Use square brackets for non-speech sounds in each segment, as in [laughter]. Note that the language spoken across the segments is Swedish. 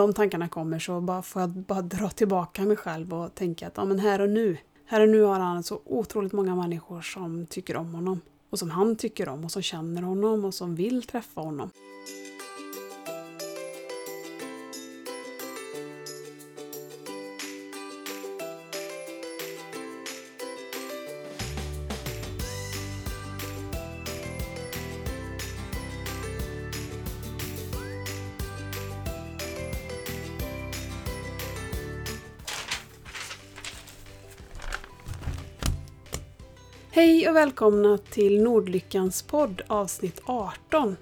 de tankarna kommer så bara får jag bara dra tillbaka mig själv och tänka att ja, men här och nu, här och nu har han så otroligt många människor som tycker om honom. Och som han tycker om och som känner honom och som vill träffa honom. Och välkomna till Nordlyckans podd avsnitt 18.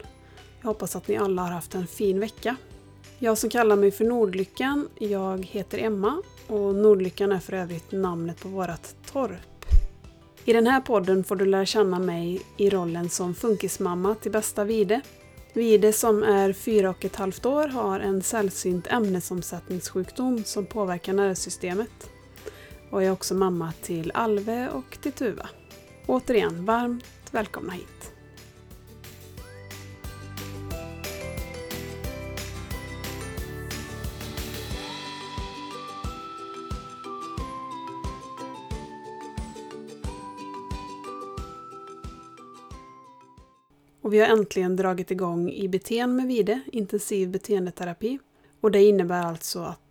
Jag hoppas att ni alla har haft en fin vecka. Jag som kallar mig för Nordlyckan, jag heter Emma och Nordlyckan är för övrigt namnet på vårt torp. I den här podden får du lära känna mig i rollen som funkismamma till bästa Vide. Vide som är fyra och ett halvt år har en sällsynt ämnesomsättningssjukdom som påverkar nervsystemet. Och jag är också mamma till Alve och till Tuva. Återigen, varmt välkomna hit! Och vi har äntligen dragit igång IBT med Vide, intensiv beteendeterapi. Och det innebär alltså att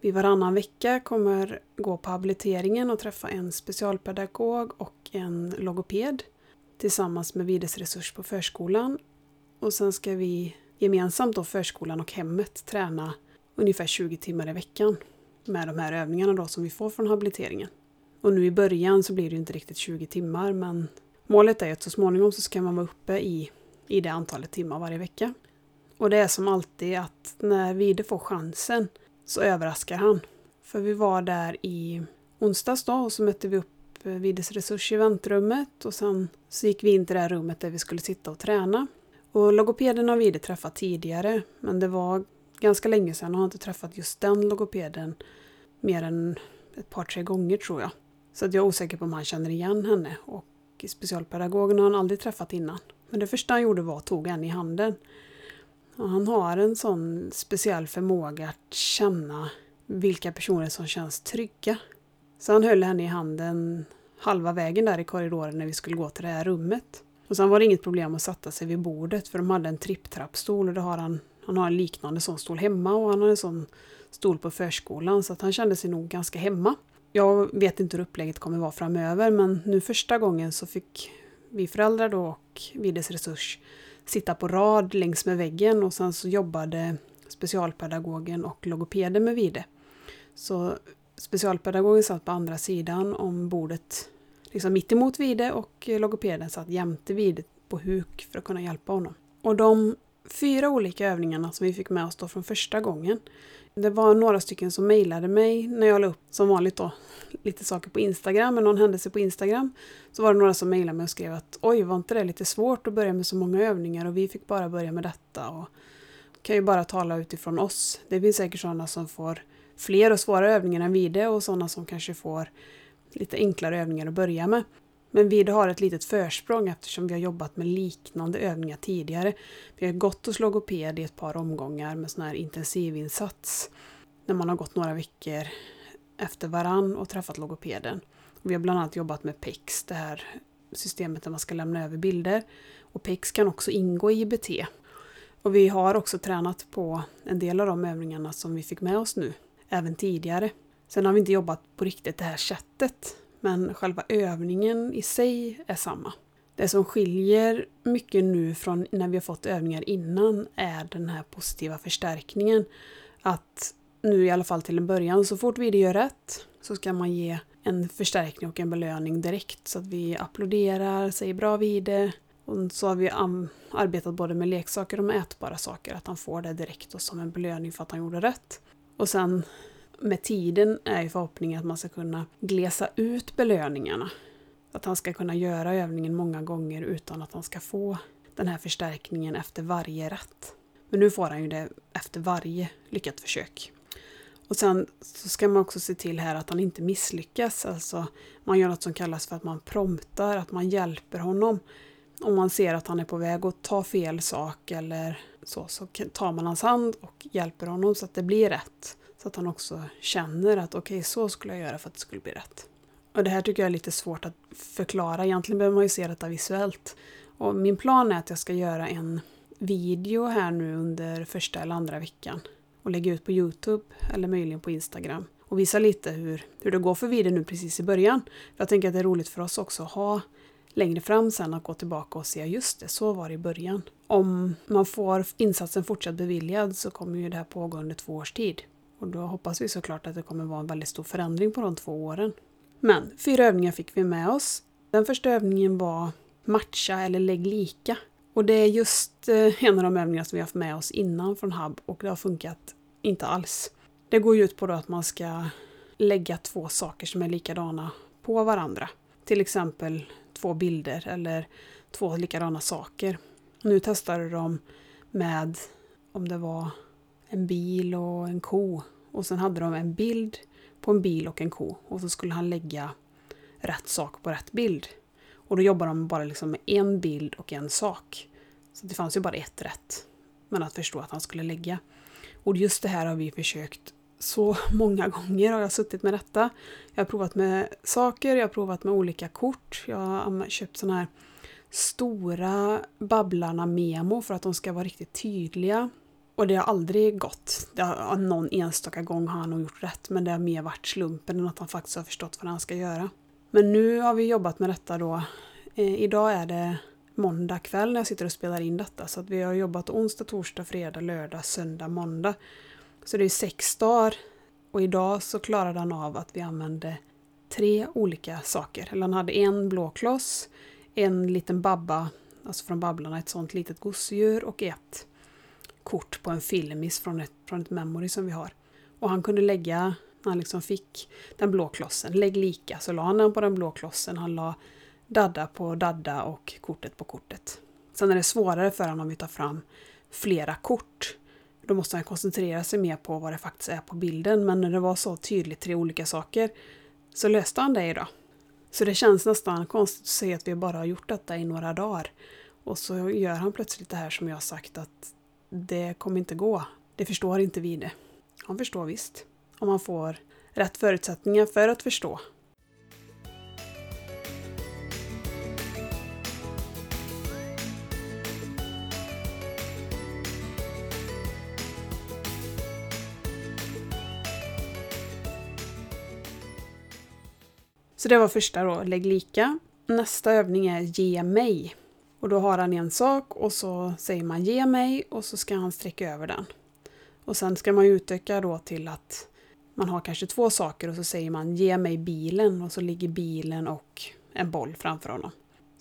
vi varannan vecka kommer gå på habiliteringen och träffa en specialpedagog och en logoped tillsammans med Vides resurs på förskolan. Och sen ska vi gemensamt då förskolan och hemmet träna ungefär 20 timmar i veckan med de här övningarna då som vi får från habiliteringen. Och nu i början så blir det inte riktigt 20 timmar men målet är att så småningom så ska man vara uppe i, i det antalet timmar varje vecka. Och det är som alltid att när Vide får chansen så överraskar han. För vi var där i onsdags då och så mötte vi upp eh, Vides resurs i väntrummet och sen så gick vi in till det här rummet där vi skulle sitta och träna. Och logopeden har Vide träffat tidigare men det var ganska länge sedan och har inte träffat just den logopeden mer än ett par tre gånger tror jag. Så att jag är osäker på om han känner igen henne och specialpedagogen har han aldrig träffat innan. Men det första han gjorde var att tog en i handen. Och han har en sån speciell förmåga att känna vilka personer som känns trygga. Så han höll henne i handen halva vägen där i korridoren när vi skulle gå till det här rummet. Och sen var det inget problem att sätta sig vid bordet för de hade en tripptrappstol och det har han, han har en liknande sån stol hemma och han har en sån stol på förskolan så att han kände sig nog ganska hemma. Jag vet inte hur upplägget kommer vara framöver men nu första gången så fick vi föräldrar då och Vides Resurs sitta på rad längs med väggen och sen så jobbade specialpedagogen och logopeden med Vide. Så specialpedagogen satt på andra sidan om bordet, liksom mitt emot Vide och logopeden satt jämte Vide på huk för att kunna hjälpa honom. Och de fyra olika övningarna som vi fick med oss då från första gången, det var några stycken som mejlade mig när jag la upp, som vanligt då, lite saker på Instagram, en någon händelse på Instagram. Så var det några som mejlade mig och skrev att oj, var inte det lite svårt att börja med så många övningar och vi fick bara börja med detta. Och kan ju bara tala utifrån oss. Det finns säkert sådana som får fler och svåra övningar än Vide och sådana som kanske får lite enklare övningar att börja med. Men vi har ett litet försprång eftersom vi har jobbat med liknande övningar tidigare. Vi har gått hos logoped i ett par omgångar med sån här intensivinsats. När man har gått några veckor efter varann och träffat logopeden. Vi har bland annat jobbat med PEX, det här systemet där man ska lämna över bilder. Och PEX kan också ingå i IBT. Och vi har också tränat på en del av de övningarna som vi fick med oss nu även tidigare. Sen har vi inte jobbat på riktigt det här sättet, men själva övningen i sig är samma. Det som skiljer mycket nu från när vi har fått övningar innan är den här positiva förstärkningen. Att nu i alla fall till en början, så fort vi gör rätt så ska man ge en förstärkning och en belöning direkt. Så att vi applåderar, säger bra vid det. Och så har vi arbetat både med leksaker och med ätbara saker, att han får det direkt och som en belöning för att han gjorde rätt. Och sen med tiden är ju förhoppningen att man ska kunna glesa ut belöningarna. Att han ska kunna göra övningen många gånger utan att han ska få den här förstärkningen efter varje rätt. Men nu får han ju det efter varje lyckat försök. Och sen så ska man också se till här att han inte misslyckas. Alltså man gör något som kallas för att man promptar, att man hjälper honom. Om man ser att han är på väg att ta fel sak eller så, så tar man hans hand och hjälper honom så att det blir rätt. Så att han också känner att okej, okay, så skulle jag göra för att det skulle bli rätt. Och det här tycker jag är lite svårt att förklara. Egentligen behöver man ju se detta visuellt. Och min plan är att jag ska göra en video här nu under första eller andra veckan och lägga ut på Youtube eller möjligen på Instagram och visa lite hur, hur det går för videon nu precis i början. För jag tänker att det är roligt för oss också att ha längre fram sen att gå tillbaka och se just det, så var det i början. Om man får insatsen fortsatt beviljad så kommer ju det här pågå under två års tid. Och då hoppas vi såklart att det kommer vara en väldigt stor förändring på de två åren. Men fyra övningar fick vi med oss. Den första övningen var matcha eller lägg lika. Och det är just eh, en av de övningar som vi har haft med oss innan från Hub och det har funkat inte alls. Det går ju ut på att man ska lägga två saker som är likadana på varandra. Till exempel två bilder eller två likadana saker. Nu testade de med om det var en bil och en ko. Och sen hade de en bild på en bil och en ko. Och så skulle han lägga rätt sak på rätt bild. Och då jobbar de bara liksom med en bild och en sak. Så det fanns ju bara ett rätt. Men att förstå att han skulle lägga. Och just det här har vi försökt så [laughs] många gånger har jag suttit med detta. Jag har provat med saker, jag har provat med olika kort. Jag har köpt sådana här stora Babblarna-memo för att de ska vara riktigt tydliga. Och det har aldrig gått. Det har, någon enstaka gång har han nog gjort rätt men det har mer varit slumpen än att han faktiskt har förstått vad han ska göra. Men nu har vi jobbat med detta då. Eh, idag är det måndag kväll när jag sitter och spelar in detta så att vi har jobbat onsdag, torsdag, fredag, lördag, söndag, måndag. Så det är sex dagar och idag så klarade han av att vi använde tre olika saker. Eller han hade en blåkloss, en liten babba, alltså från Babblarna, ett sånt litet gosedjur och ett kort på en filmis från ett, från ett memory som vi har. Och han kunde lägga, när han liksom fick den blå klossen, lägg lika, så la han den på den blå klossen, han la dadda på dadda och kortet på kortet. Sen är det svårare för honom om vi tar fram flera kort. Då måste han koncentrera sig mer på vad det faktiskt är på bilden, men när det var så tydligt tre olika saker så löste han det idag. Så det känns nästan konstigt att se att vi bara har gjort detta i några dagar. Och så gör han plötsligt det här som jag sagt att det kommer inte gå. Det förstår inte vi det. Han förstår visst. Om man får rätt förutsättningar för att förstå. Så det var första då, lägg lika. Nästa övning är ge mig. Och då har han en sak och så säger man ge mig och så ska han sträcka över den. Och sen ska man utöka då till att man har kanske två saker och så säger man ge mig bilen och så ligger bilen och en boll framför honom.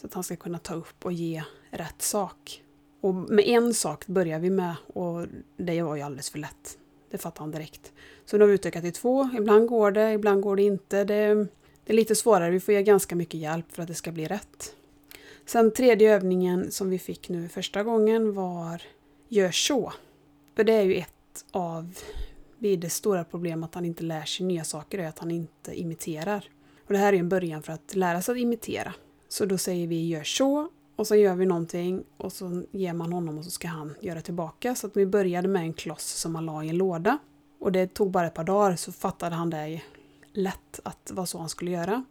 Så att han ska kunna ta upp och ge rätt sak. Och med en sak börjar vi med och det var ju alldeles för lätt. Det fattar han direkt. Så nu har vi utökat till två. Ibland går det, ibland går det inte. Det, det är lite svårare, vi får ge ganska mycket hjälp för att det ska bli rätt. Sen tredje övningen som vi fick nu första gången var Gör så. För det är ju ett av Vides stora problem att han inte lär sig nya saker, är att han inte imiterar. Och det här är en början för att lära sig att imitera. Så då säger vi gör så och så gör vi någonting och så ger man honom och så ska han göra tillbaka. Så att vi började med en kloss som man la i en låda. Och det tog bara ett par dagar så fattade han det lätt att det var så han skulle göra.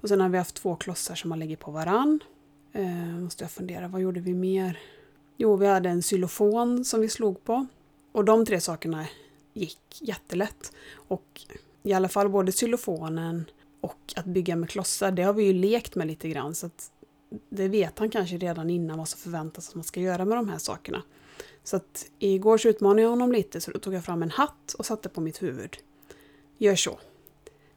Och sen har vi haft två klossar som man lägger på varann. Eh, måste jag fundera, vad gjorde vi mer? Jo, vi hade en xylofon som vi slog på. Och de tre sakerna gick jättelätt. Och i alla fall både xylofonen och att bygga med klossar, det har vi ju lekt med lite grann. Så att det vet han kanske redan innan vad som förväntas att man ska göra med de här sakerna. Så att igår så utmanade jag honom lite så då tog jag fram en hatt och satte på mitt huvud. Gör så.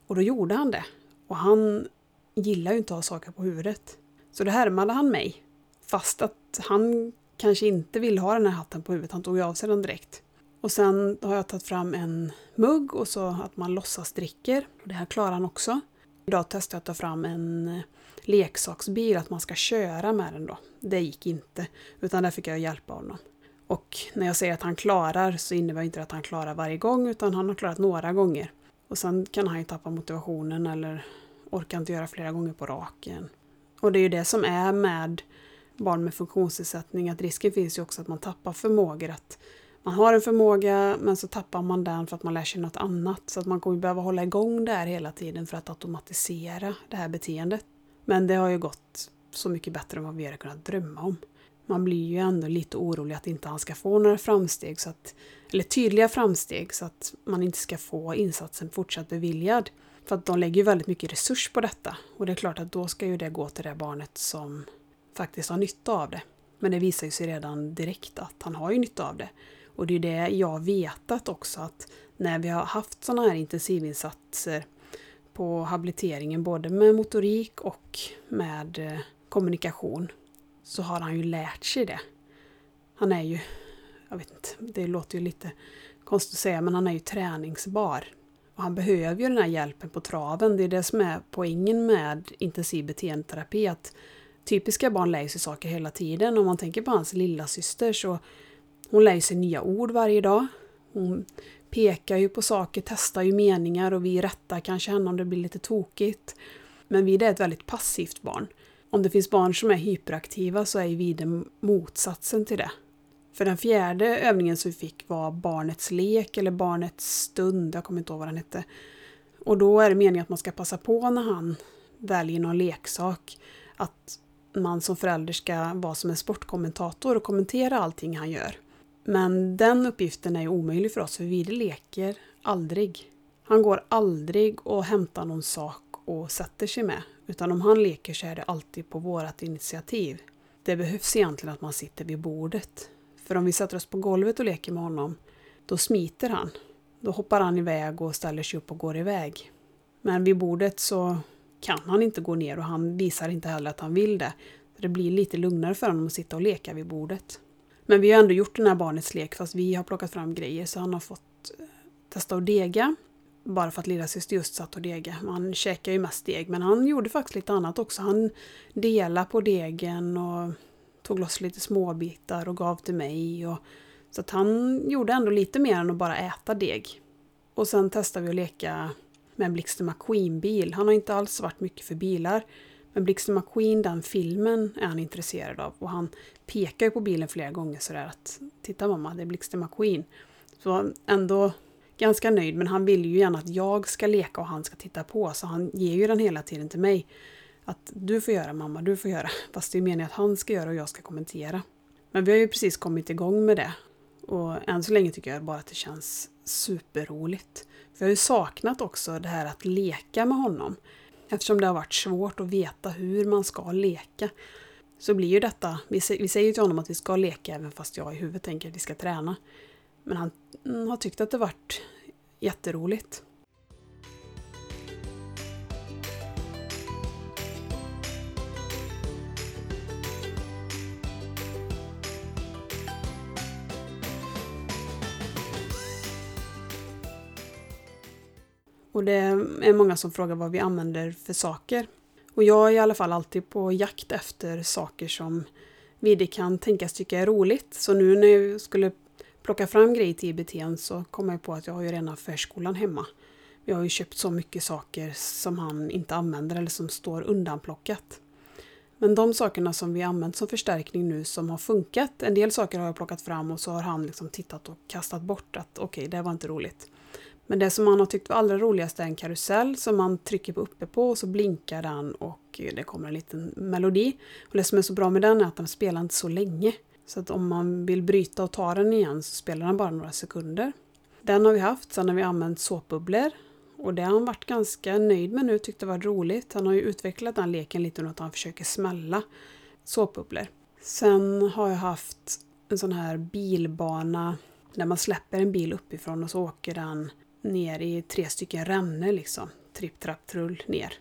Och då gjorde han det. Och han gillar ju inte att ha saker på huvudet. Så då härmade han mig. Fast att han kanske inte vill ha den här hatten på huvudet. Han tog ju av sig den direkt. Och sen har jag tagit fram en mugg och så att man låtsas dricker. Det här klarar han också. Idag testade jag att ta fram en eh, leksaksbil, att man ska köra med den då. Det gick inte, utan där fick jag hjälpa honom. Och när jag säger att han klarar så innebär inte det att han klarar varje gång, utan han har klarat några gånger. Och sen kan han ju tappa motivationen eller orka inte göra flera gånger på raken. Och det är ju det som är med barn med funktionsnedsättning att risken finns ju också att man tappar förmågor. Att man har en förmåga men så tappar man den för att man lär sig något annat. Så att man kommer behöva hålla igång det här hela tiden för att automatisera det här beteendet. Men det har ju gått så mycket bättre än vad vi hade kunnat drömma om. Man blir ju ändå lite orolig att inte han ska få några framsteg, så att, eller tydliga framsteg, så att man inte ska få insatsen fortsatt beviljad. För att de lägger ju väldigt mycket resurs på detta. Och det är klart att då ska ju det gå till det barnet som faktiskt har nytta av det. Men det visar ju sig redan direkt att han har ju nytta av det. Och det är det jag vetat också att när vi har haft sådana här intensivinsatser på habiliteringen både med motorik och med eh, kommunikation så har han ju lärt sig det. Han är ju, jag vet inte, det låter ju lite konstigt att säga, men han är ju träningsbar. Och han behöver ju den här hjälpen på traven. Det är det som är poängen med intensiv beteendeterapi. Att typiska barn lär sig saker hela tiden. Om man tänker på hans lilla syster så hon lär sig nya ord varje dag. Hon pekar ju på saker, testar ju meningar och vi rättar kanske henne om det blir lite tokigt. Men Vid är ett väldigt passivt barn. Om det finns barn som är hyperaktiva så är Vide motsatsen till det. För den fjärde övningen som vi fick var barnets lek eller barnets stund, jag kommer inte ihåg vad den hette. Och då är det meningen att man ska passa på när han väljer någon leksak att man som förälder ska vara som en sportkommentator och kommentera allting han gör. Men den uppgiften är omöjlig för oss för vi leker aldrig. Han går aldrig och hämtar någon sak och sätter sig med. Utan om han leker så är det alltid på vårt initiativ. Det behövs egentligen att man sitter vid bordet. För om vi sätter oss på golvet och leker med honom, då smiter han. Då hoppar han iväg och ställer sig upp och går iväg. Men vid bordet så kan han inte gå ner och han visar inte heller att han vill det. Så det blir lite lugnare för honom att sitta och leka vid bordet. Men vi har ändå gjort den här barnets lek fast vi har plockat fram grejer så han har fått eh, testa att dega. Bara för att lilla syster just satt och dega. Man käkar ju mest deg men han gjorde faktiskt lite annat också. Han delade på degen och tog loss lite småbitar och gav till mig. Och, så att han gjorde ändå lite mer än att bara äta deg. Och sen testade vi att leka med en Blixten McQueen-bil. Han har inte alls varit mycket för bilar. Men Blixten McQueen, den filmen, är han intresserad av. Och han pekar ju på bilen flera gånger sådär att Titta mamma, det är Blixten McQueen. Så ändå ganska nöjd, men han vill ju gärna att jag ska leka och han ska titta på. Så han ger ju den hela tiden till mig. Att du får göra mamma, du får göra. [laughs] Fast det är meningen att han ska göra och jag ska kommentera. Men vi har ju precis kommit igång med det. Och än så länge tycker jag bara att det känns superroligt. För jag har ju saknat också det här att leka med honom. Eftersom det har varit svårt att veta hur man ska leka. Så blir ju detta, vi, säger till honom att vi ska leka även fast jag i huvudet tänker att vi ska träna. Men han mm, har tyckt att det varit jätteroligt. Och det är många som frågar vad vi använder för saker. Och jag är i alla fall alltid på jakt efter saker som Vide kan tänkas tycka är roligt. Så nu när jag skulle plocka fram grejer till IBT så kom jag på att jag har ju rena förskolan hemma. Jag har ju köpt så mycket saker som han inte använder eller som står undanplockat. Men de sakerna som vi använt som förstärkning nu som har funkat, en del saker har jag plockat fram och så har han liksom tittat och kastat bort att okej, okay, det var inte roligt. Men det som han har tyckt var allra roligast är en karusell som man trycker på uppe på och så blinkar den och det kommer en liten melodi. Och det som är så bra med den är att den spelar inte så länge. Så att om man vill bryta och ta den igen så spelar den bara några sekunder. Den har vi haft, sen har vi använt såpbubblor. Och det har han varit ganska nöjd med nu, tyckte det var roligt. Han har ju utvecklat den leken lite nu att han försöker smälla såpbubblor. Sen har jag haft en sån här bilbana där man släpper en bil uppifrån och så åker den ner i tre stycken rännor liksom. Tripp, trapp, trull ner.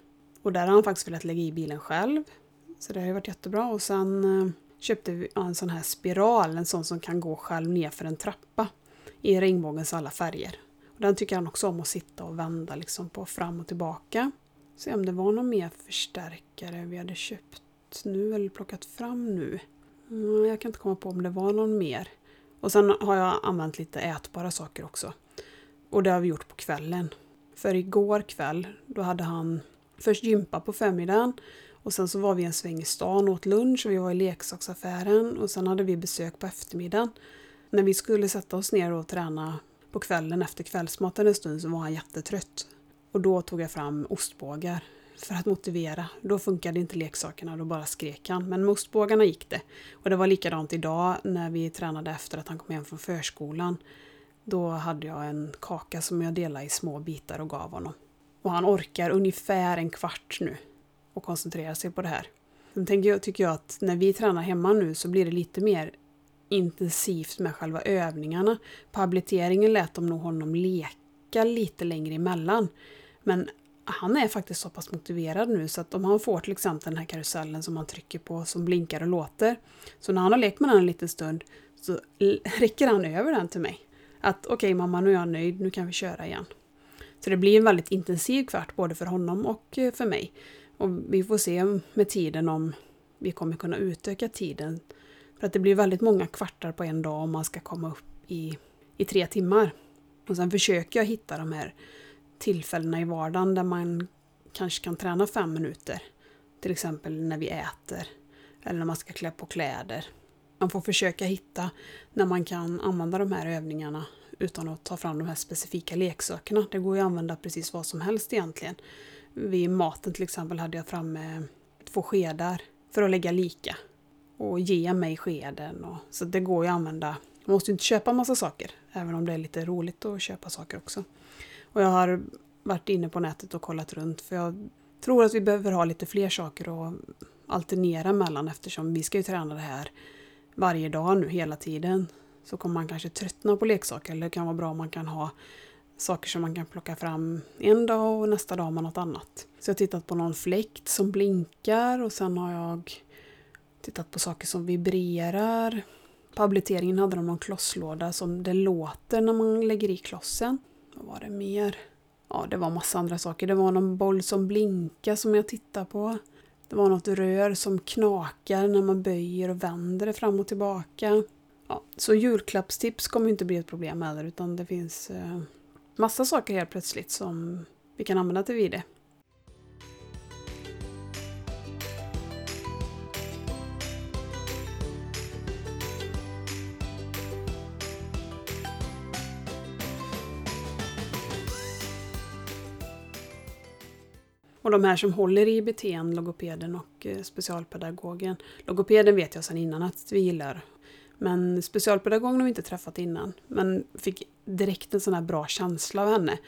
Och där har han faktiskt velat lägga i bilen själv. Så det har ju varit jättebra. Och sen eh, köpte vi en sån här spiral, en sån som kan gå själv ner för en trappa. I regnbågens alla färger. Och den tycker han också om att sitta och vända liksom på fram och tillbaka. Se om det var någon mer förstärkare vi hade köpt nu eller plockat fram nu. Mm, jag kan inte komma på om det var någon mer. Och sen har jag använt lite ätbara saker också. Och det har vi gjort på kvällen. För igår kväll, då hade han först gympa på förmiddagen Och sen så var vi en sväng i stan och åt lunch och vi var i leksaksaffären och sen hade vi besök på eftermiddagen. När vi skulle sätta oss ner och träna på kvällen efter kvällsmaten en stund så var han jättetrött. Och då tog jag fram ostbågar för att motivera. Då funkade inte leksakerna, då bara skrek han. Men med ostbågarna gick det. Och det var likadant idag när vi tränade efter att han kom hem från förskolan. Då hade jag en kaka som jag delade i små bitar och gav honom. Och han orkar ungefär en kvart nu och koncentrera sig på det här. Sen tänker jag, tycker jag att när vi tränar hemma nu så blir det lite mer intensivt med själva övningarna. På habiliteringen lät de nog honom leka lite längre emellan. Men han är faktiskt så pass motiverad nu så att om han får till exempel den här karusellen som han trycker på som blinkar och låter. Så när han har lekt med den en liten stund så [laughs] räcker han över den till mig. Att okej okay, mamma nu är jag nöjd, nu kan vi köra igen. Så det blir en väldigt intensiv kvart både för honom och eh, för mig. Och vi får se med tiden om vi kommer kunna utöka tiden. För att det blir väldigt många kvartar på en dag om man ska komma upp i, i tre timmar. Och sen försöker jag hitta de här tillfällena i vardagen där man kanske kan träna fem minuter. Till exempel när vi äter eller när man ska klä på kläder. Man får försöka hitta när man kan använda de här övningarna utan att ta fram de här specifika leksakerna. Det går ju att använda precis vad som helst egentligen. Vid maten till exempel hade jag framme två skedar för att lägga lika. Och ge mig skeden. Och, så det går ju att använda. Man måste ju inte köpa massa saker, även om det är lite roligt att köpa saker också. Och jag har varit inne på nätet och kollat runt för jag tror att vi behöver ha lite fler saker att alternera mellan eftersom vi ska ju träna det här varje dag nu hela tiden. Så kommer man kanske tröttna på leksaker eller det kan vara bra om man kan ha saker som man kan plocka fram en dag och nästa dag har man något annat. Så jag har tittat på någon fläkt som blinkar och sen har jag tittat på saker som vibrerar. På habiliteringen hade de någon klosslåda som det låter när man lägger i klossen. Vad var det mer? Ja, det var massa andra saker. Det var någon boll som blinkar som jag tittade på. Det var något rör som knakar när man böjer och vänder det fram och tillbaka. Ja, så julklappstips kommer inte bli ett problem heller utan det finns eh, massa saker helt plötsligt som vi kan använda till vide. Och de här som håller i BT'n, logopeden och eh, specialpedagogen. Logopeden vet jag sedan innan att vi gillar. Men specialpedagogen har vi inte träffat innan. Men fick direkt en sån här bra känsla av henne.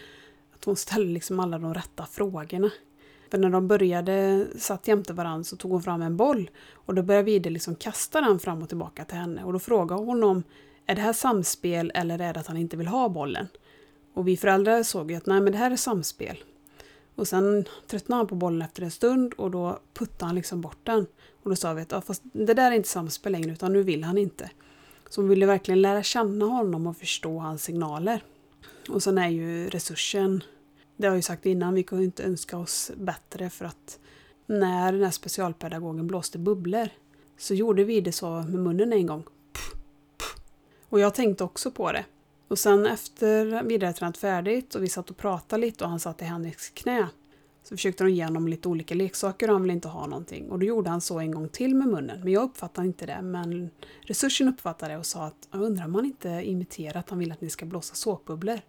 Att hon ställde liksom alla de rätta frågorna. För när de började, satt jämte varandra, så tog hon fram en boll. Och då började Vide liksom kasta den fram och tillbaka till henne. Och då frågade hon om, är det här samspel eller är det att han inte vill ha bollen? Och vi föräldrar såg ju att nej men det här är samspel. Och sen tröttnade han på bollen efter en stund och då puttade han liksom bort den. Och då sa vi att ja, fast det där är inte samspel längre utan nu vill han inte. Så hon ville verkligen lära känna honom och förstå hans signaler. Och sen är ju resursen, det har jag ju sagt innan, vi kunde inte önska oss bättre för att när den här specialpedagogen blåste bubblor så gjorde vi det så med munnen en gång. Och jag tänkte också på det. Och sen efter vi hade tränat färdigt och vi satt och pratade lite och han satt i Henriks knä så försökte de ge honom lite olika leksaker och han ville inte ha någonting. Och då gjorde han så en gång till med munnen. Men jag uppfattade inte det. Men resursen uppfattade det och sa att jag undrar om han inte imiterar att han vill att ni ska blåsa såpbubblor.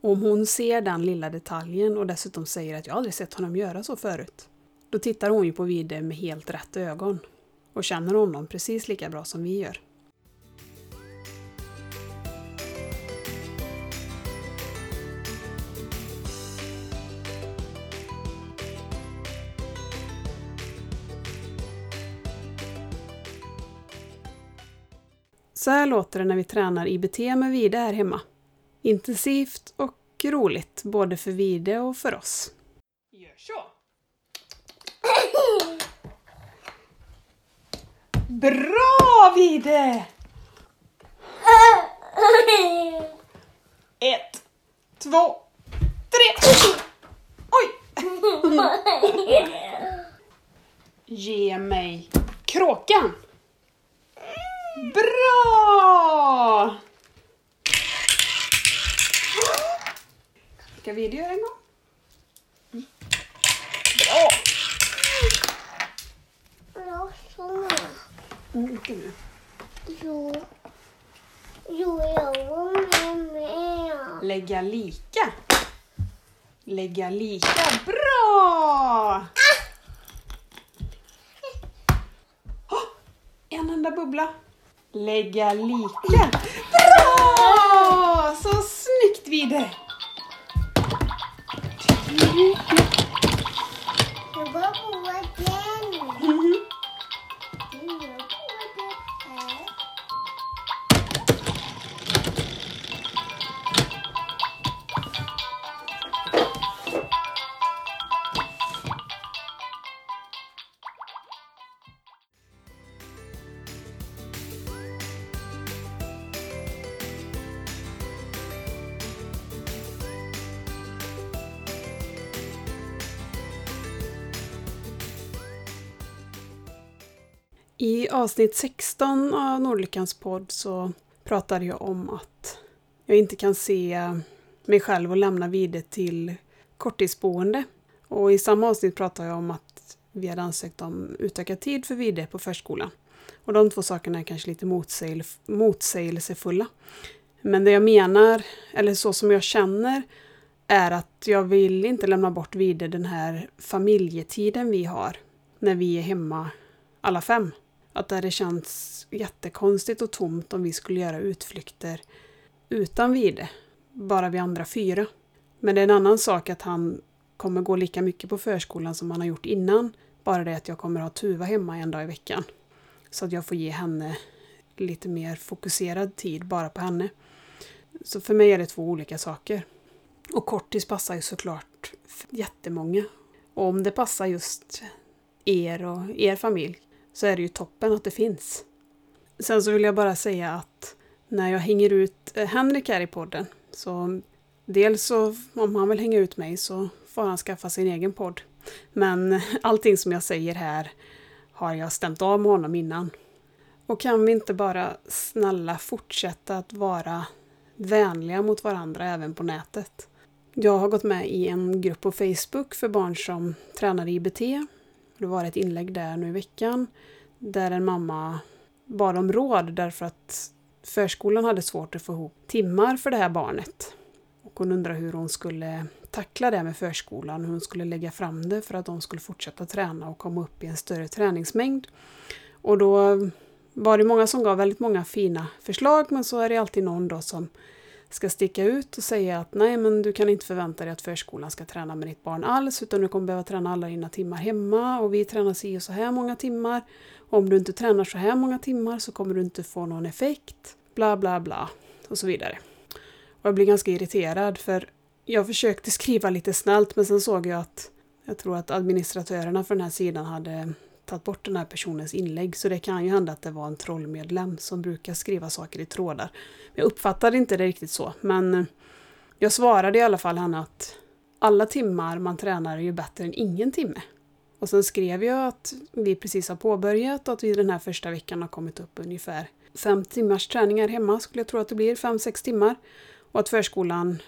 Och om hon ser den lilla detaljen och dessutom säger att jag aldrig sett honom göra så förut. Då tittar hon ju på Vide med helt rätt ögon. Och känner honom precis lika bra som vi gör. Så här låter det när vi tränar IBT med Vide här hemma. Intensivt och roligt, både för Vide och för oss. Gör så! Bra Vide! Ett, två, tre! Oj! [laughs] Ge mig kråkan! Bra! Ska vi göra en gång? Bra! Mm, inte nu. Jo. Jo, jag var med. Lägga lika. Lägga lika. Bra! Ah! Oh, en enda bubbla. Lägga lika. Bra! Så snyggt Vide! Avsnitt 16 av Nordlyckans podd så pratade jag om att jag inte kan se mig själv och lämna Vide till korttidsboende. Och i samma avsnitt pratade jag om att vi hade ansökt om utökad tid för Vide på förskolan. Och de två sakerna är kanske lite motsägel, motsägelsefulla. Men det jag menar, eller så som jag känner, är att jag vill inte lämna bort Vide den här familjetiden vi har när vi är hemma alla fem. Att det hade känts jättekonstigt och tomt om vi skulle göra utflykter utan Vide. Bara vi andra fyra. Men det är en annan sak att han kommer gå lika mycket på förskolan som han har gjort innan. Bara det att jag kommer ha Tuva hemma en dag i veckan. Så att jag får ge henne lite mer fokuserad tid bara på henne. Så för mig är det två olika saker. Och kortis passar ju såklart jättemånga. Och om det passar just er och er familj så är det ju toppen att det finns. Sen så vill jag bara säga att när jag hänger ut eh, Henrik här i podden så dels så om han vill hänga ut mig så får han skaffa sin egen podd. Men [laughs] allting som jag säger här har jag stämt av med honom innan. Och kan vi inte bara snälla fortsätta att vara vänliga mot varandra även på nätet? Jag har gått med i en grupp på Facebook för barn som tränar IBT. Det var ett inlägg där nu i veckan där en mamma bad om råd därför att förskolan hade svårt att få ihop timmar för det här barnet. Och hon undrade hur hon skulle tackla det med förskolan, hur hon skulle lägga fram det för att de skulle fortsätta träna och komma upp i en större träningsmängd. Och då var det många som gav väldigt många fina förslag men så är det alltid någon då som ska sticka ut och säga att nej men du kan inte förvänta dig att förskolan ska träna med ditt barn alls utan du kommer behöva träna alla dina timmar hemma och vi tränar si och så här många timmar. Om du inte tränar så här många timmar så kommer du inte få någon effekt. Bla bla bla och så vidare. Och jag blir ganska irriterad för jag försökte skriva lite snällt men sen såg jag att jag tror att administratörerna för den här sidan hade tagit bort den här personens inlägg så det kan ju hända att det var en trollmedlem som brukar skriva saker i trådar. Jag uppfattade inte det riktigt så men eh, jag svarade i alla fall henne att alla timmar man tränar är ju bättre än ingen timme. Och sen skrev jag att vi precis har påbörjat och att vi den här första veckan har kommit upp ungefär fem timmars träningar hemma skulle jag tro att det blir, fem, sex timmar. Och att förskolan,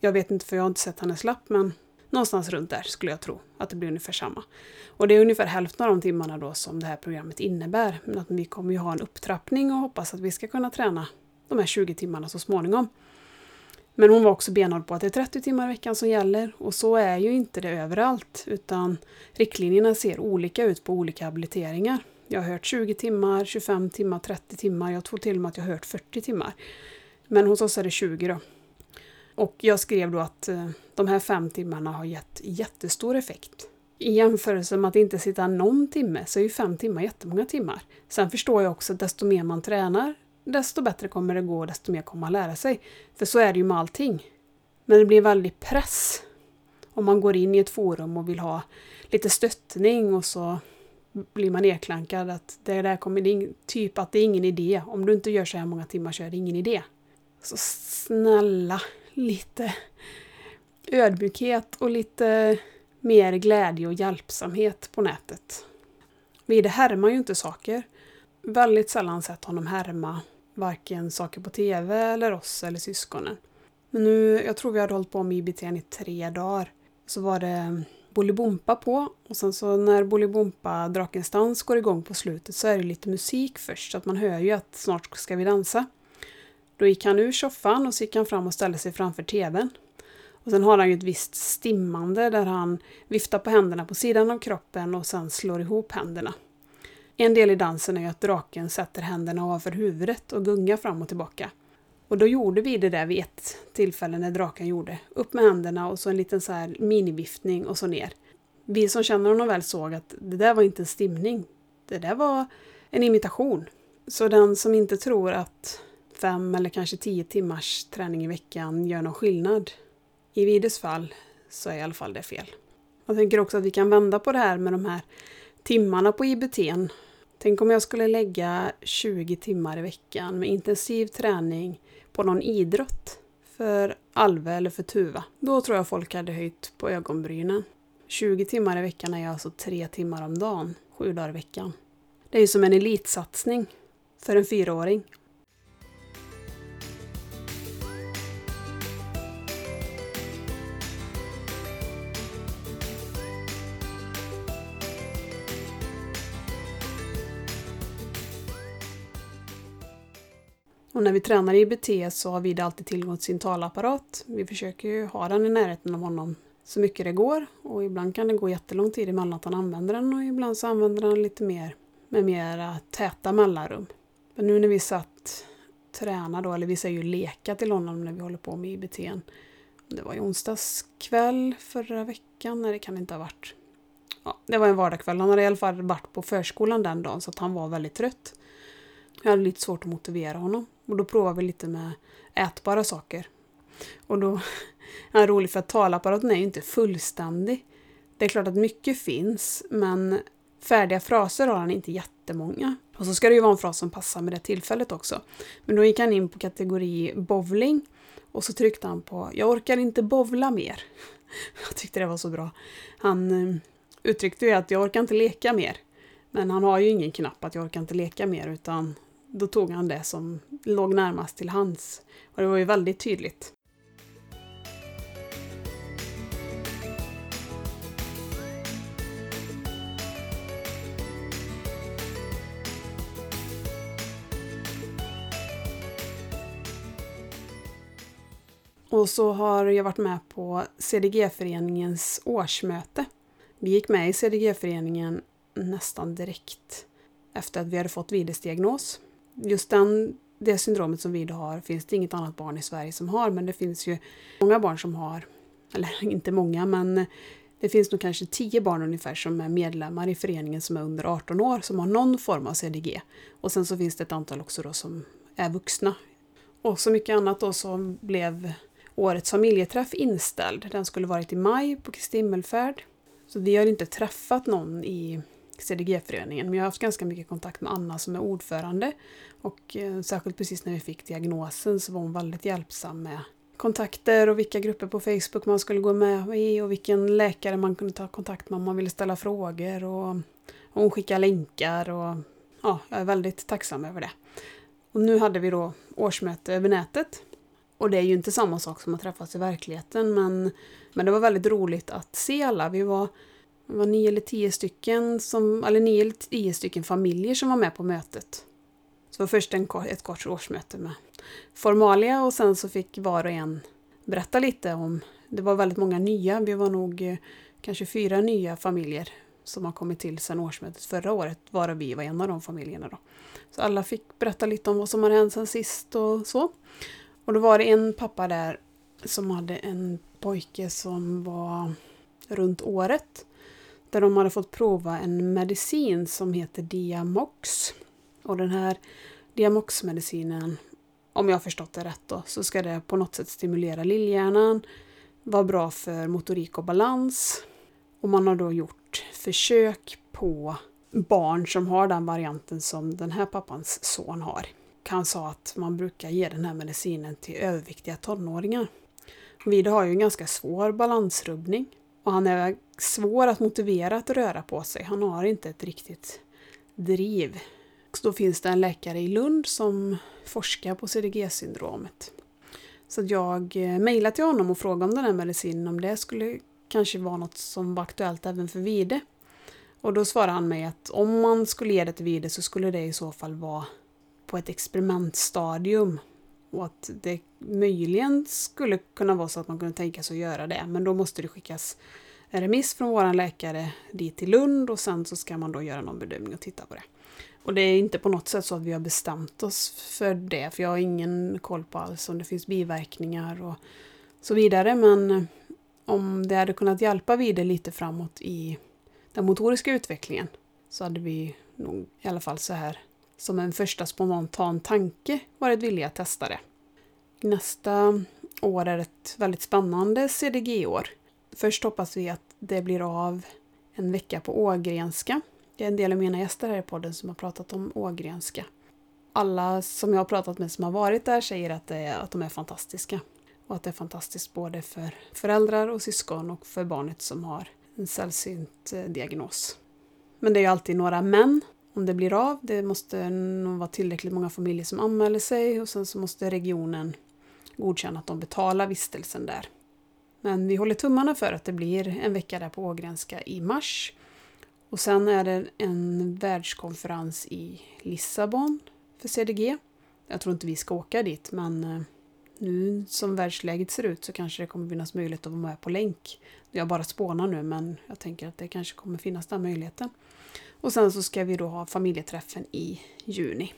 jag vet inte för jag har inte sett hennes lapp, men någonstans runt där skulle jag tro att det blir ungefär samma. Och det är ungefär hälften av de timmarna då som det här programmet innebär. Men att vi kommer ju ha en upptrappning och hoppas att vi ska kunna träna de här 20 timmarna så småningom. Men hon var också benhård på att det är 30 timmar i veckan som gäller och så är ju inte det överallt utan riktlinjerna ser olika ut på olika habiliteringar. Jag har hört 20 timmar, 25 timmar, 30 timmar, jag tror till och med att jag har hört 40 timmar. Men hos oss är det 20 då. Och jag skrev då att eh, de här fem timmarna har gett jättestor effekt. I jämförelse med att inte sitta någon timme så är ju fem timmar jättemånga timmar. Sen förstår jag också att desto mer man tränar, desto bättre kommer det gå och desto mer kommer man lära sig. För så är det ju med allting. Men det blir en väldig press om man går in i ett forum och vill ha lite stöttning och så blir man nedklankad att det där kommer, det typ att det är ingen idé. Om du inte gör så här många timmar så är det ingen idé. Så snälla, lite ödmjukhet och lite mer glädje och hjälpsamhet på nätet. Vide härmar ju inte saker. Väldigt sällan sett honom härma varken saker på TV eller oss eller syskonen. Men nu, jag tror vi hade hållit på med IBT i tre dagar. Så var det Bolibompa på och sen så när Bolibompa Drakens dans går igång på slutet så är det lite musik först så att man hör ju att snart ska vi dansa. Då gick han ur soffan och så gick han fram och ställde sig framför tvn. Och sen har han ju ett visst stimmande där han viftar på händerna på sidan av kroppen och sen slår ihop händerna. En del i dansen är ju att draken sätter händerna ovanför huvudet och gungar fram och tillbaka. Och då gjorde vi det där vid ett tillfälle när draken gjorde. Upp med händerna och så en liten så här miniviftning och så ner. Vi som känner honom väl såg att det där var inte en stimning. Det där var en imitation. Så den som inte tror att fem eller kanske tio timmars träning i veckan gör någon skillnad. I Vides fall så är i alla fall det fel. Jag tänker också att vi kan vända på det här med de här timmarna på IBT. Tänk om jag skulle lägga 20 timmar i veckan med intensiv träning på någon idrott för Alve eller för Tuva. Då tror jag folk hade höjt på ögonbrynen. 20 timmar i veckan är alltså tre timmar om dagen, sju dagar i veckan. Det är ju som en elitsatsning för en fyraåring. Och när vi tränar i IBT så har vi alltid tillgång till sin talapparat. Vi försöker ju ha den i närheten av honom så mycket det går och ibland kan det gå jättelång tid emellan att han använder den och ibland så använder han lite mer med mera täta mellanrum. Men nu när vi satt träna då, eller vi säger ju leka till honom när vi håller på med IBT. Det var ju onsdagskväll förra veckan, nej det kan det inte ha varit. Ja, det var en vardagskväll, han hade i alla fall varit på förskolan den dagen så att han var väldigt trött. Jag hade lite svårt att motivera honom. Och då provar vi lite med ätbara saker. Och då [laughs] är det roligt för att talapparaten är ju inte fullständig. Det är klart att mycket finns, men färdiga fraser har han inte jättemånga. Och så ska det ju vara en fras som passar med det tillfället också. Men då gick han in på kategori bowling och så tryckte han på “Jag orkar inte bovla mer”. [laughs] Jag tyckte det var så bra. Han eh, uttryckte ju att “Jag orkar inte leka mer”. Men han har ju ingen knapp att “Jag orkar inte leka mer” utan då tog han det som låg närmast till hands. Och det var ju väldigt tydligt. Och så har jag varit med på CDG-föreningens årsmöte. Vi gick med i CDG-föreningen nästan direkt efter att vi hade fått Vides diagnos just den, det syndromet som vi har finns det inget annat barn i Sverige som har, men det finns ju många barn som har, eller [laughs] inte många, men det finns nog kanske tio barn ungefär som är medlemmar i föreningen som är under 18 år som har någon form av CDG. Och sen så finns det ett antal också då som är vuxna. Och så mycket annat då så blev årets familjeträff inställd. Den skulle varit i maj på Kristi himmelfärd. Så vi har inte träffat någon i CDG-föreningen. Men jag har haft ganska mycket kontakt med Anna som är ordförande. Och eh, särskilt precis när vi fick diagnosen så var hon väldigt hjälpsam med kontakter och vilka grupper på Facebook man skulle gå med i och vilken läkare man kunde ta kontakt med om man ville ställa frågor. Och, och hon skickade länkar och ja, jag är väldigt tacksam över det. Och nu hade vi då årsmöte över nätet. Och det är ju inte samma sak som att träffas i verkligheten men, men det var väldigt roligt att se alla. Vi var det var nio eller tio stycken, som, eller nio eller tio stycken familjer som var med på mötet. Så det var först en, ett kort årsmöte med formalia och sen så fick var och en berätta lite om, det var väldigt många nya, vi var nog eh, kanske fyra nya familjer som har kommit till sedan årsmötet förra året, varav vi var en av de familjerna. Då. Så alla fick berätta lite om vad som hade hänt sen sist och så. Och då var det en pappa där som hade en pojke som var runt året där de hade fått prova en medicin som heter Diamox. Och den här Diamox-medicinen, om jag har förstått det rätt då, så ska det på något sätt stimulera lillhjärnan, vara bra för motorik och balans. Och man har då gjort försök på barn som har den varianten som den här pappans son har. Han sa att man brukar ge den här medicinen till överviktiga tonåringar. Vide har ju en ganska svår balansrubbning och han är svår att motivera att röra på sig. Han har inte ett riktigt driv. Så då finns det en läkare i Lund som forskar på CDG-syndromet. Så jag eh, mejlade till honom och frågade om den här medicinen, om det skulle kanske vara något som var aktuellt även för Vide. Och då svarade han mig att om man skulle ge det till Vide så skulle det i så fall vara på ett experimentstadium. Och att det möjligen skulle kunna vara så att man kunde tänka sig att göra det. Men då måste det skickas en remiss från vår läkare dit till Lund och sen så ska man då göra någon bedömning och titta på det. Och det är inte på något sätt så att vi har bestämt oss för det, för jag har ingen koll på alls om det finns biverkningar och så vidare. Men om det hade kunnat hjälpa vidare lite framåt i den motoriska utvecklingen så hade vi nog i alla fall så här som en första spontan tanke varit villiga att testa det. Nästa år är ett väldigt spännande CDG-år. Först hoppas vi att det blir av en vecka på Ågrenska. Det är en del av mina gäster här i podden som har pratat om Ågrenska. Alla som jag har pratat med som har varit där säger att, det är, att de är fantastiska. Och att det är fantastiskt både för föräldrar och syskon och för barnet som har en sällsynt eh, diagnos. Men det är ju alltid några män om det blir av. Det måste nog vara tillräckligt många familjer som anmäler sig och sen så måste regionen godkänna att de betalar vistelsen där. Men vi håller tummarna för att det blir en vecka där på Ågrenska i mars. Och sen är det en världskonferens i Lissabon för CDG. Jag tror inte vi ska åka dit men eh, nu som världsläget ser ut så kanske det kommer finnas möjlighet att vara med på länk. Jag bara spånar nu men jag tänker att det kanske kommer finnas den möjligheten. Och sen så ska vi då ha familjeträffen i juni.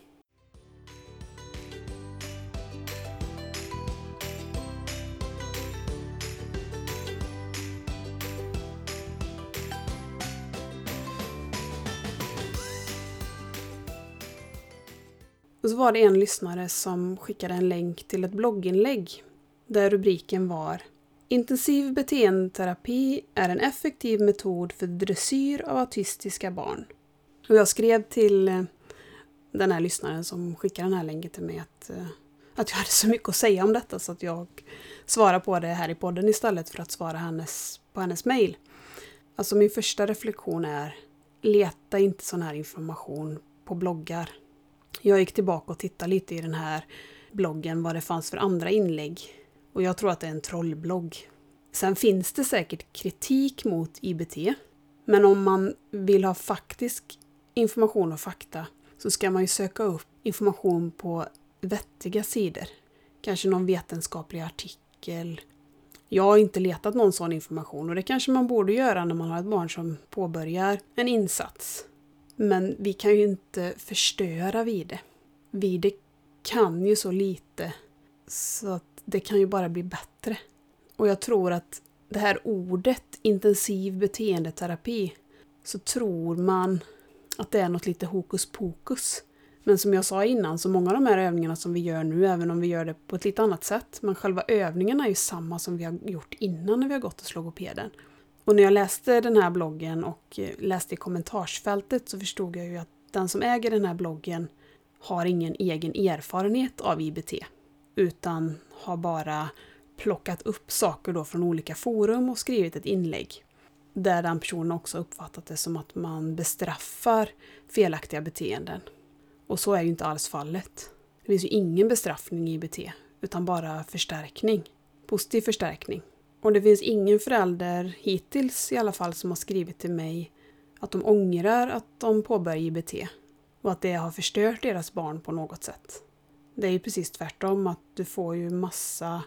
Så var det en lyssnare som skickade en länk till ett blogginlägg där rubriken var Intensiv beteendeterapi är en effektiv metod för dressyr av autistiska barn. Och jag skrev till eh, den här lyssnaren som skickade den här länken till mig att, eh, att jag hade så mycket att säga om detta så att jag svarar på det här i podden istället för att svara hennes, på hennes mejl. Alltså min första reflektion är leta inte sån här information på bloggar. Jag gick tillbaka och tittade lite i den här bloggen vad det fanns för andra inlägg. Och jag tror att det är en trollblogg. Sen finns det säkert kritik mot IBT. Men om man vill ha faktisk information och fakta så ska man ju söka upp information på vettiga sidor. Kanske någon vetenskaplig artikel. Jag har inte letat någon sån information och det kanske man borde göra när man har ett barn som påbörjar en insats. Men vi kan ju inte förstöra Vide. Vide kan ju så lite så att det kan ju bara bli bättre. Och jag tror att det här ordet intensiv beteendeterapi så tror man att det är något lite hokus pokus. Men som jag sa innan, så många av de här övningarna som vi gör nu, även om vi gör det på ett lite annat sätt, men själva övningarna är ju samma som vi har gjort innan när vi har gått hos logopeden. Och när jag läste den här bloggen och eh, läste i kommentarsfältet så förstod jag ju att den som äger den här bloggen har ingen egen erfarenhet av IBT, utan har bara plockat upp saker då från olika forum och skrivit ett inlägg. Där den personen också uppfattat det som att man bestraffar felaktiga beteenden. Och så är ju inte alls fallet. Det finns ju ingen bestraffning i IBT, utan bara förstärkning. Positiv förstärkning. Och det finns ingen förälder, hittills i alla fall, som har skrivit till mig att de ångrar att de påbörjar IBT och att det har förstört deras barn på något sätt. Det är ju precis tvärtom, att du får ju massa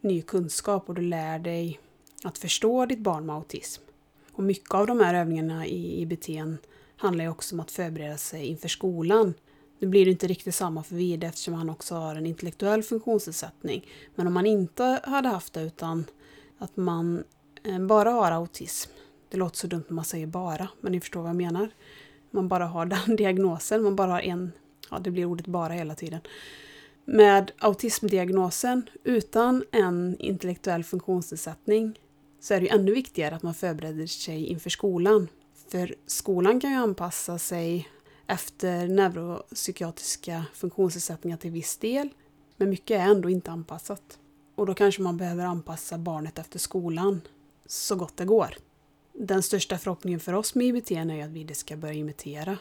ny kunskap och du lär dig att förstå ditt barn med autism. Och mycket av de här övningarna i IBT handlar ju också om att förbereda sig inför skolan. Nu blir det inte riktigt samma för Vide eftersom han också har en intellektuell funktionsnedsättning. Men om man inte hade haft det utan att man eh, bara har autism. Det låter så dumt när man säger bara, men ni förstår vad jag menar. Man bara har [laughs] den diagnosen, man bara har en, ja det blir ordet bara hela tiden. Med autismdiagnosen utan en intellektuell funktionsnedsättning så är det ju ännu viktigare att man förbereder sig inför skolan. För skolan kan ju anpassa sig efter neuropsykiatriska funktionsnedsättningar till viss del, men mycket är ändå inte anpassat. Och då kanske man behöver anpassa barnet efter skolan så gott det går. Den största förhoppningen för oss med IBT är ju att vi ska börja imitera.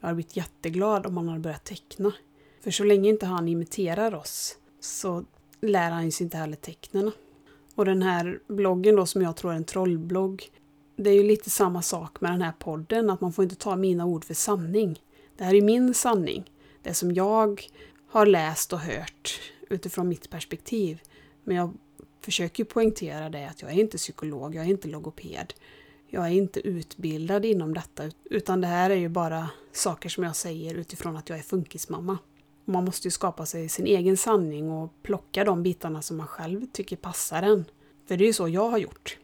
Jag hade blivit jätteglad om han hade börjat teckna. För så länge inte han imiterar oss så lär han sig inte heller tecknen. Och den här bloggen då som jag tror är en trollblogg. Det är ju lite samma sak med den här podden, att man får inte ta mina ord för sanning. Det här är min sanning. Det som jag har läst och hört utifrån mitt perspektiv. Men jag försöker poängtera det att jag är inte psykolog, jag är inte logoped. Jag är inte utbildad inom detta, utan det här är ju bara saker som jag säger utifrån att jag är funkismamma. Man måste ju skapa sig sin egen sanning och plocka de bitarna som man själv tycker passar en. För det är ju så jag har gjort.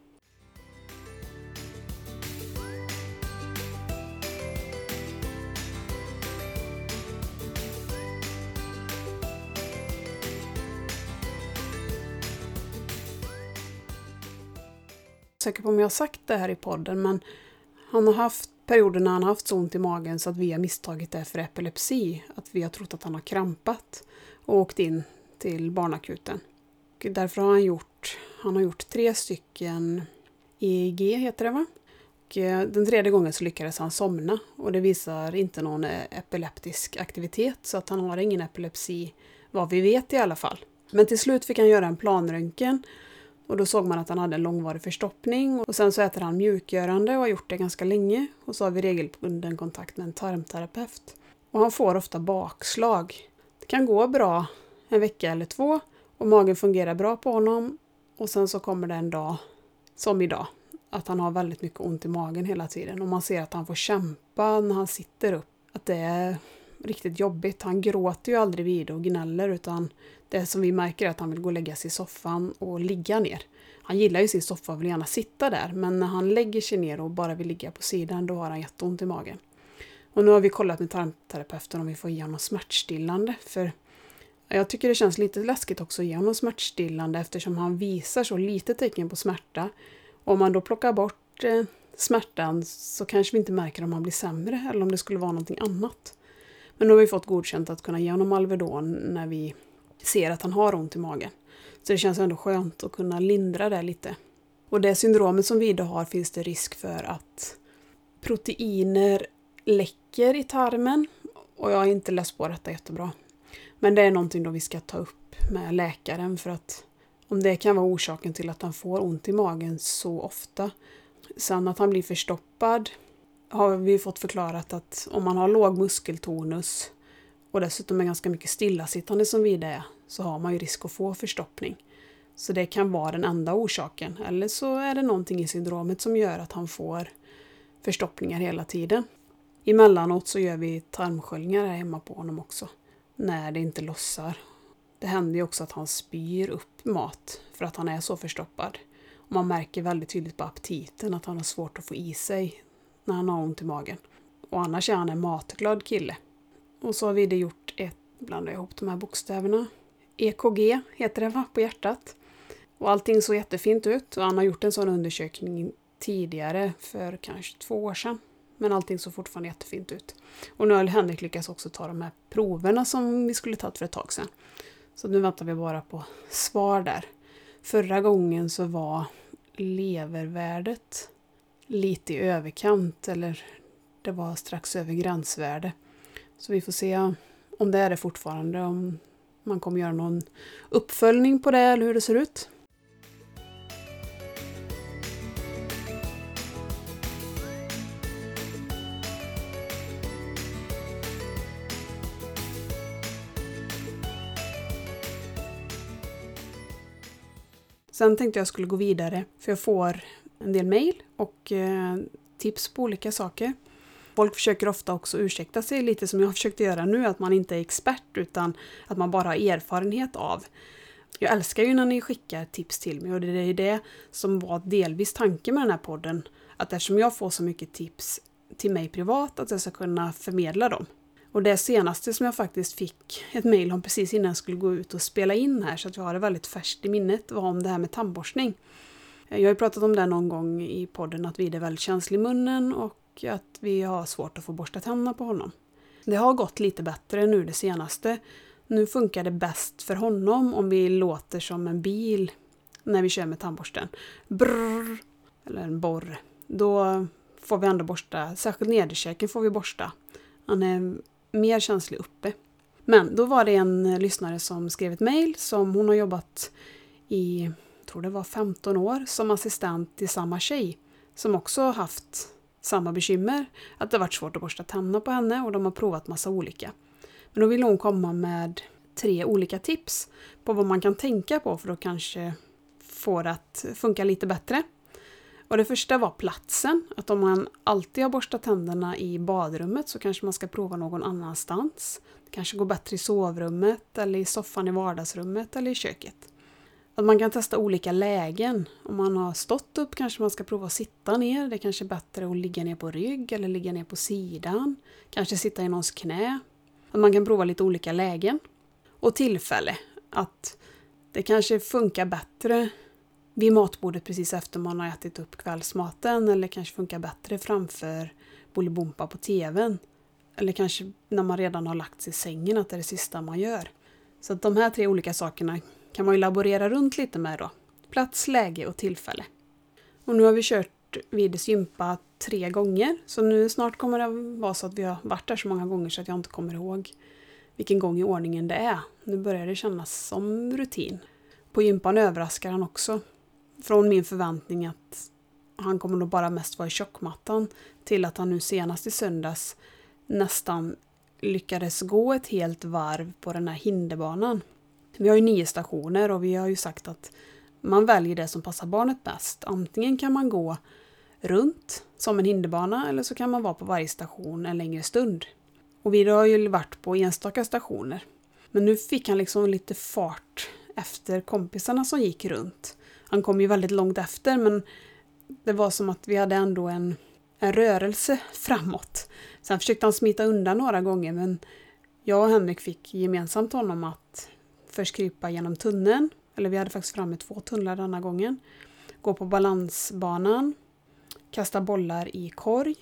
Säker på om jag har sagt det här i podden, men han har haft perioder när han har haft så ont i magen så att vi har misstagit det för epilepsi. Att vi har trott att han har krampat och åkt in till barnakuten. Och därför har han gjort, han har gjort tre stycken EEG, heter det va? Och eh, den tredje gången så lyckades han somna och det visar inte någon eh, epileptisk aktivitet så att han har ingen epilepsi, vad vi vet i alla fall. Men till slut fick han göra en planröntgen och då såg man att han hade en långvarig förstoppning och sen så äter han mjukgörande och har gjort det ganska länge. Och så har vi regelbunden kontakt med en tarmterapeut. Och han får ofta bakslag. Det kan gå bra en vecka eller två och magen fungerar bra på honom. Och sen så kommer det en dag, som idag, att han har väldigt mycket ont i magen hela tiden. Och man ser att han får kämpa när han sitter upp. Att det är riktigt jobbigt. Han gråter ju aldrig vid och gnäller utan det som vi märker är att han vill gå och lägga sig i soffan och ligga ner. Han gillar ju sin soffa och vill gärna sitta där, men när han lägger sig ner och bara vill ligga på sidan, då har han jätteont i magen. Och nu har vi kollat med tarmterapeuten om vi får ge honom smärtstillande, för jag tycker det känns lite läskigt också att ge honom smärtstillande eftersom han visar så lite tecken på smärta. Om man då plockar bort eh, smärtan så kanske vi inte märker om han blir sämre eller om det skulle vara någonting annat. Men nu har vi fått godkänt att kunna ge honom Alvedon när vi ser att han har ont i magen. Så det känns ändå skönt att kunna lindra det lite. Och det syndromet som Vida har finns det risk för att proteiner läcker i tarmen. Och jag har inte läst på detta jättebra. Men det är någonting då vi ska ta upp med läkaren för att om det kan vara orsaken till att han får ont i magen så ofta. Sen att han blir förstoppad har vi fått förklarat att om man har låg muskeltonus och dessutom är ganska mycket stillasittande som vi är, så har man ju risk att få förstoppning. Så det kan vara den enda orsaken. Eller så är det någonting i syndromet som gör att han får förstoppningar hela tiden. Emellanåt så gör vi tarmsköljningar här hemma på honom också. När det inte lossar. Det händer ju också att han spyr upp mat för att han är så förstoppad. Och man märker väldigt tydligt på aptiten att han har svårt att få i sig när han har ont i magen. Och annars är han en matglad kille. Och så har vi det gjort ett, blandar ihop de här bokstäverna. EKG heter det va, på hjärtat. Och allting såg jättefint ut och han har gjort en sån undersökning tidigare för kanske två år sedan. Men allting såg fortfarande jättefint ut. Och nu har Henrik lyckats också ta de här proverna som vi skulle tagit för ett tag sedan. Så nu väntar vi bara på svar där. Förra gången så var levervärdet lite i överkant eller det var strax över gränsvärde. Så vi får se om det är det fortfarande, om man kommer göra någon uppföljning på det eller hur det ser ut. Sen tänkte jag skulle gå vidare, för jag får en del mejl och eh, tips på olika saker. Folk försöker ofta också ursäkta sig lite som jag försökte göra nu, att man inte är expert utan att man bara har erfarenhet av. Jag älskar ju när ni skickar tips till mig och det är det som var delvis tanken med den här podden. Att eftersom jag får så mycket tips till mig privat, att jag ska kunna förmedla dem. Och det senaste som jag faktiskt fick ett mejl om precis innan jag skulle gå ut och spela in här, så att jag har det väldigt färskt i minnet, var om det här med tandborstning. Eh, jag har ju pratat om det någon gång i podden, att vi är väldigt känslig i munnen och att vi har svårt att få borsta tänderna på honom. Det har gått lite bättre nu det senaste. Nu funkar det bäst för honom om vi låter som en bil när vi kör med tandborsten. Brrr, eller en borr. Då får vi ändå borsta, särskilt nederkäken får vi borsta. Han är mer känslig uppe. Men då var det en lyssnare som skrev ett mejl som hon har jobbat i tror det var 15 år, som assistent till samma tjej som också haft samma bekymmer. Att det varit svårt att borsta tänderna på henne och de har provat massa olika. Men då vill hon komma med tre olika tips på vad man kan tänka på för att kanske få det att funka lite bättre. Och det första var platsen, att om man alltid har borstat tänderna i badrummet så kanske man ska prova någon annanstans. Det kanske går bättre i sovrummet eller i soffan i vardagsrummet eller i köket. Att man kan testa olika lägen. Om man har stått upp kanske man ska prova att sitta ner. Det är kanske är bättre att ligga ner på rygg eller ligga ner på sidan. Kanske sitta i någons knä. Att man kan prova lite olika lägen. Och tillfälle. Att det kanske funkar bättre vid matbordet precis efter man har ätit upp kvällsmaten eller kanske funkar bättre framför Bolibompa på tvn. Eller kanske när man redan har lagt sig i sängen att det är det sista man gör. Så att de här tre olika sakerna kan man ju laborera runt lite med då. Plats, läge och tillfälle. Och nu har vi kört Vides gympa tre gånger. Så nu snart kommer det vara så att vi har varit där så många gånger så att jag inte kommer ihåg vilken gång i ordningen det är. Nu börjar det kännas som rutin. På gympan överraskar han också. Från min förväntning att han kommer nog bara mest vara i tjockmattan till att han nu senast i söndags nästan lyckades gå ett helt varv på den här hinderbanan. Vi har ju nio stationer och vi har ju sagt att man väljer det som passar barnet bäst. Antingen kan man gå runt som en hinderbana eller så kan man vara på varje station en längre stund. Och vi har ju varit på enstaka stationer. Men nu fick han liksom lite fart efter kompisarna som gick runt. Han kom ju väldigt långt efter men det var som att vi hade ändå en, en rörelse framåt. Sen försökte han smita undan några gånger men jag och Henrik fick gemensamt honom att först krypa genom tunneln, eller vi hade faktiskt framme två tunnlar denna gången. Gå på balansbanan, kasta bollar i korg,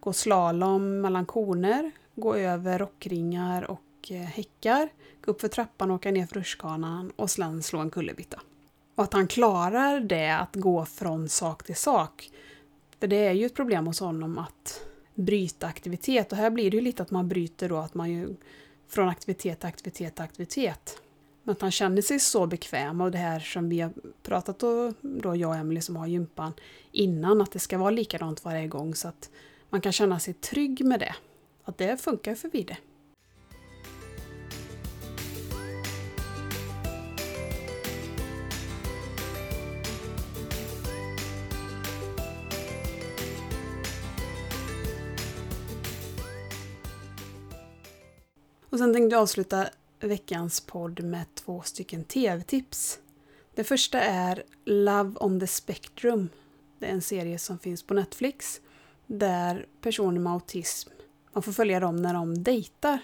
gå slalom mellan koner, gå över rockringar och eh, häckar, gå upp för trappan, åka ner för rutschkanan och sen slå en kullerbytta. Och att han klarar det, att gå från sak till sak. För det är ju ett problem hos honom att bryta aktivitet och här blir det ju lite att man bryter då att man ju från aktivitet till aktivitet till aktivitet. Att han känner sig så bekväm av det här som vi har pratat om, då jag och Emily som har gympan innan, att det ska vara likadant varje gång så att man kan känna sig trygg med det. Att det funkar för Vide. Och sen tänkte jag avsluta veckans podd med två stycken tv-tips. Det första är Love on the Spectrum. Det är en serie som finns på Netflix där personer med autism, man får följa dem när de dejtar.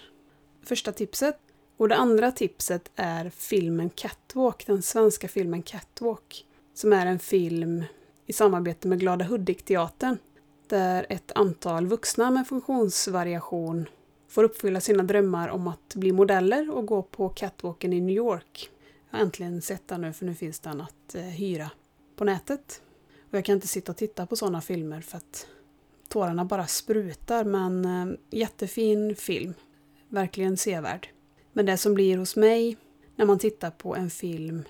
Första tipset. Och det andra tipset är filmen Catwalk, den svenska filmen Catwalk. Som är en film i samarbete med Glada Hudik-teatern. Där ett antal vuxna med funktionsvariation får uppfylla sina drömmar om att bli modeller och gå på catwalken i New York. Jag har äntligen sett den nu för nu finns den att eh, hyra på nätet. Och jag kan inte sitta och titta på sådana filmer för att tårarna bara sprutar men eh, jättefin film. Verkligen sevärd. Men det som blir hos mig när man tittar på en film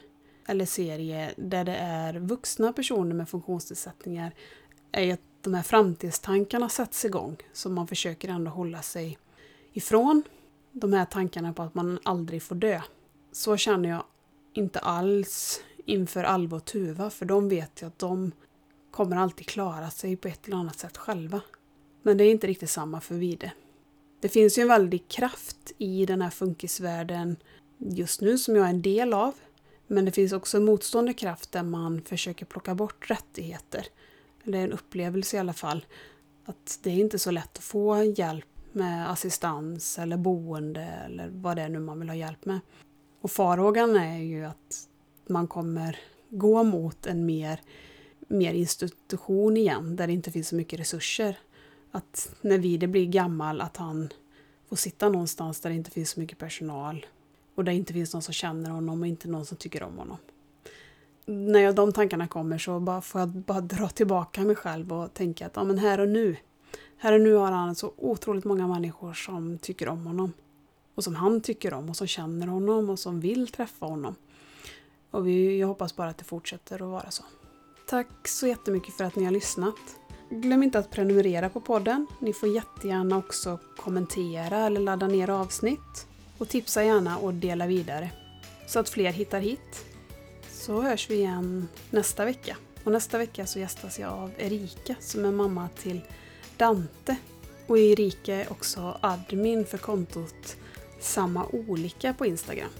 eller serie där det är vuxna personer med funktionsnedsättningar är ju att de här framtidstankarna sätts igång. Så man försöker ändå hålla sig ifrån de här tankarna på att man aldrig får dö. Så känner jag inte alls inför Alva och Tuva, för de vet ju att de kommer alltid klara sig på ett eller annat sätt själva. Men det är inte riktigt samma för Vide. Det finns ju en väldig kraft i den här funkisvärlden just nu som jag är en del av. Men det finns också en motstående kraft där man försöker plocka bort rättigheter. Eller en upplevelse i alla fall. Att det är inte så lätt att få hjälp med assistans eller boende eller vad det är nu man vill ha hjälp med. Och farhågan är ju att man kommer gå mot en mer, mer institution igen där det inte finns så mycket resurser. Att när Vide blir gammal att han får sitta någonstans där det inte finns så mycket personal och där det inte finns någon som känner honom och inte någon som tycker om honom. När jag, de tankarna kommer så bara får jag bara dra tillbaka mig själv och tänka att ja, men här och nu här och nu har han så otroligt många människor som tycker om honom. Och som han tycker om och som känner honom och som vill träffa honom. Och vi, jag hoppas bara att det fortsätter att vara så. Tack så jättemycket för att ni har lyssnat. Glöm inte att prenumerera på podden. Ni får jättegärna också kommentera eller ladda ner avsnitt. Och tipsa gärna och dela vidare. Så att fler hittar hit. Så hörs vi igen nästa vecka. Och nästa vecka så gästas jag av Erika som är mamma till Dante. Och Erika är också admin för kontot Samma Olika på Instagram.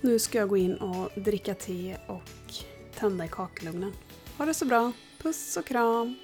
Nu ska jag gå in och dricka te och tända i kakelugnen. Ha det så bra. Puss och kram!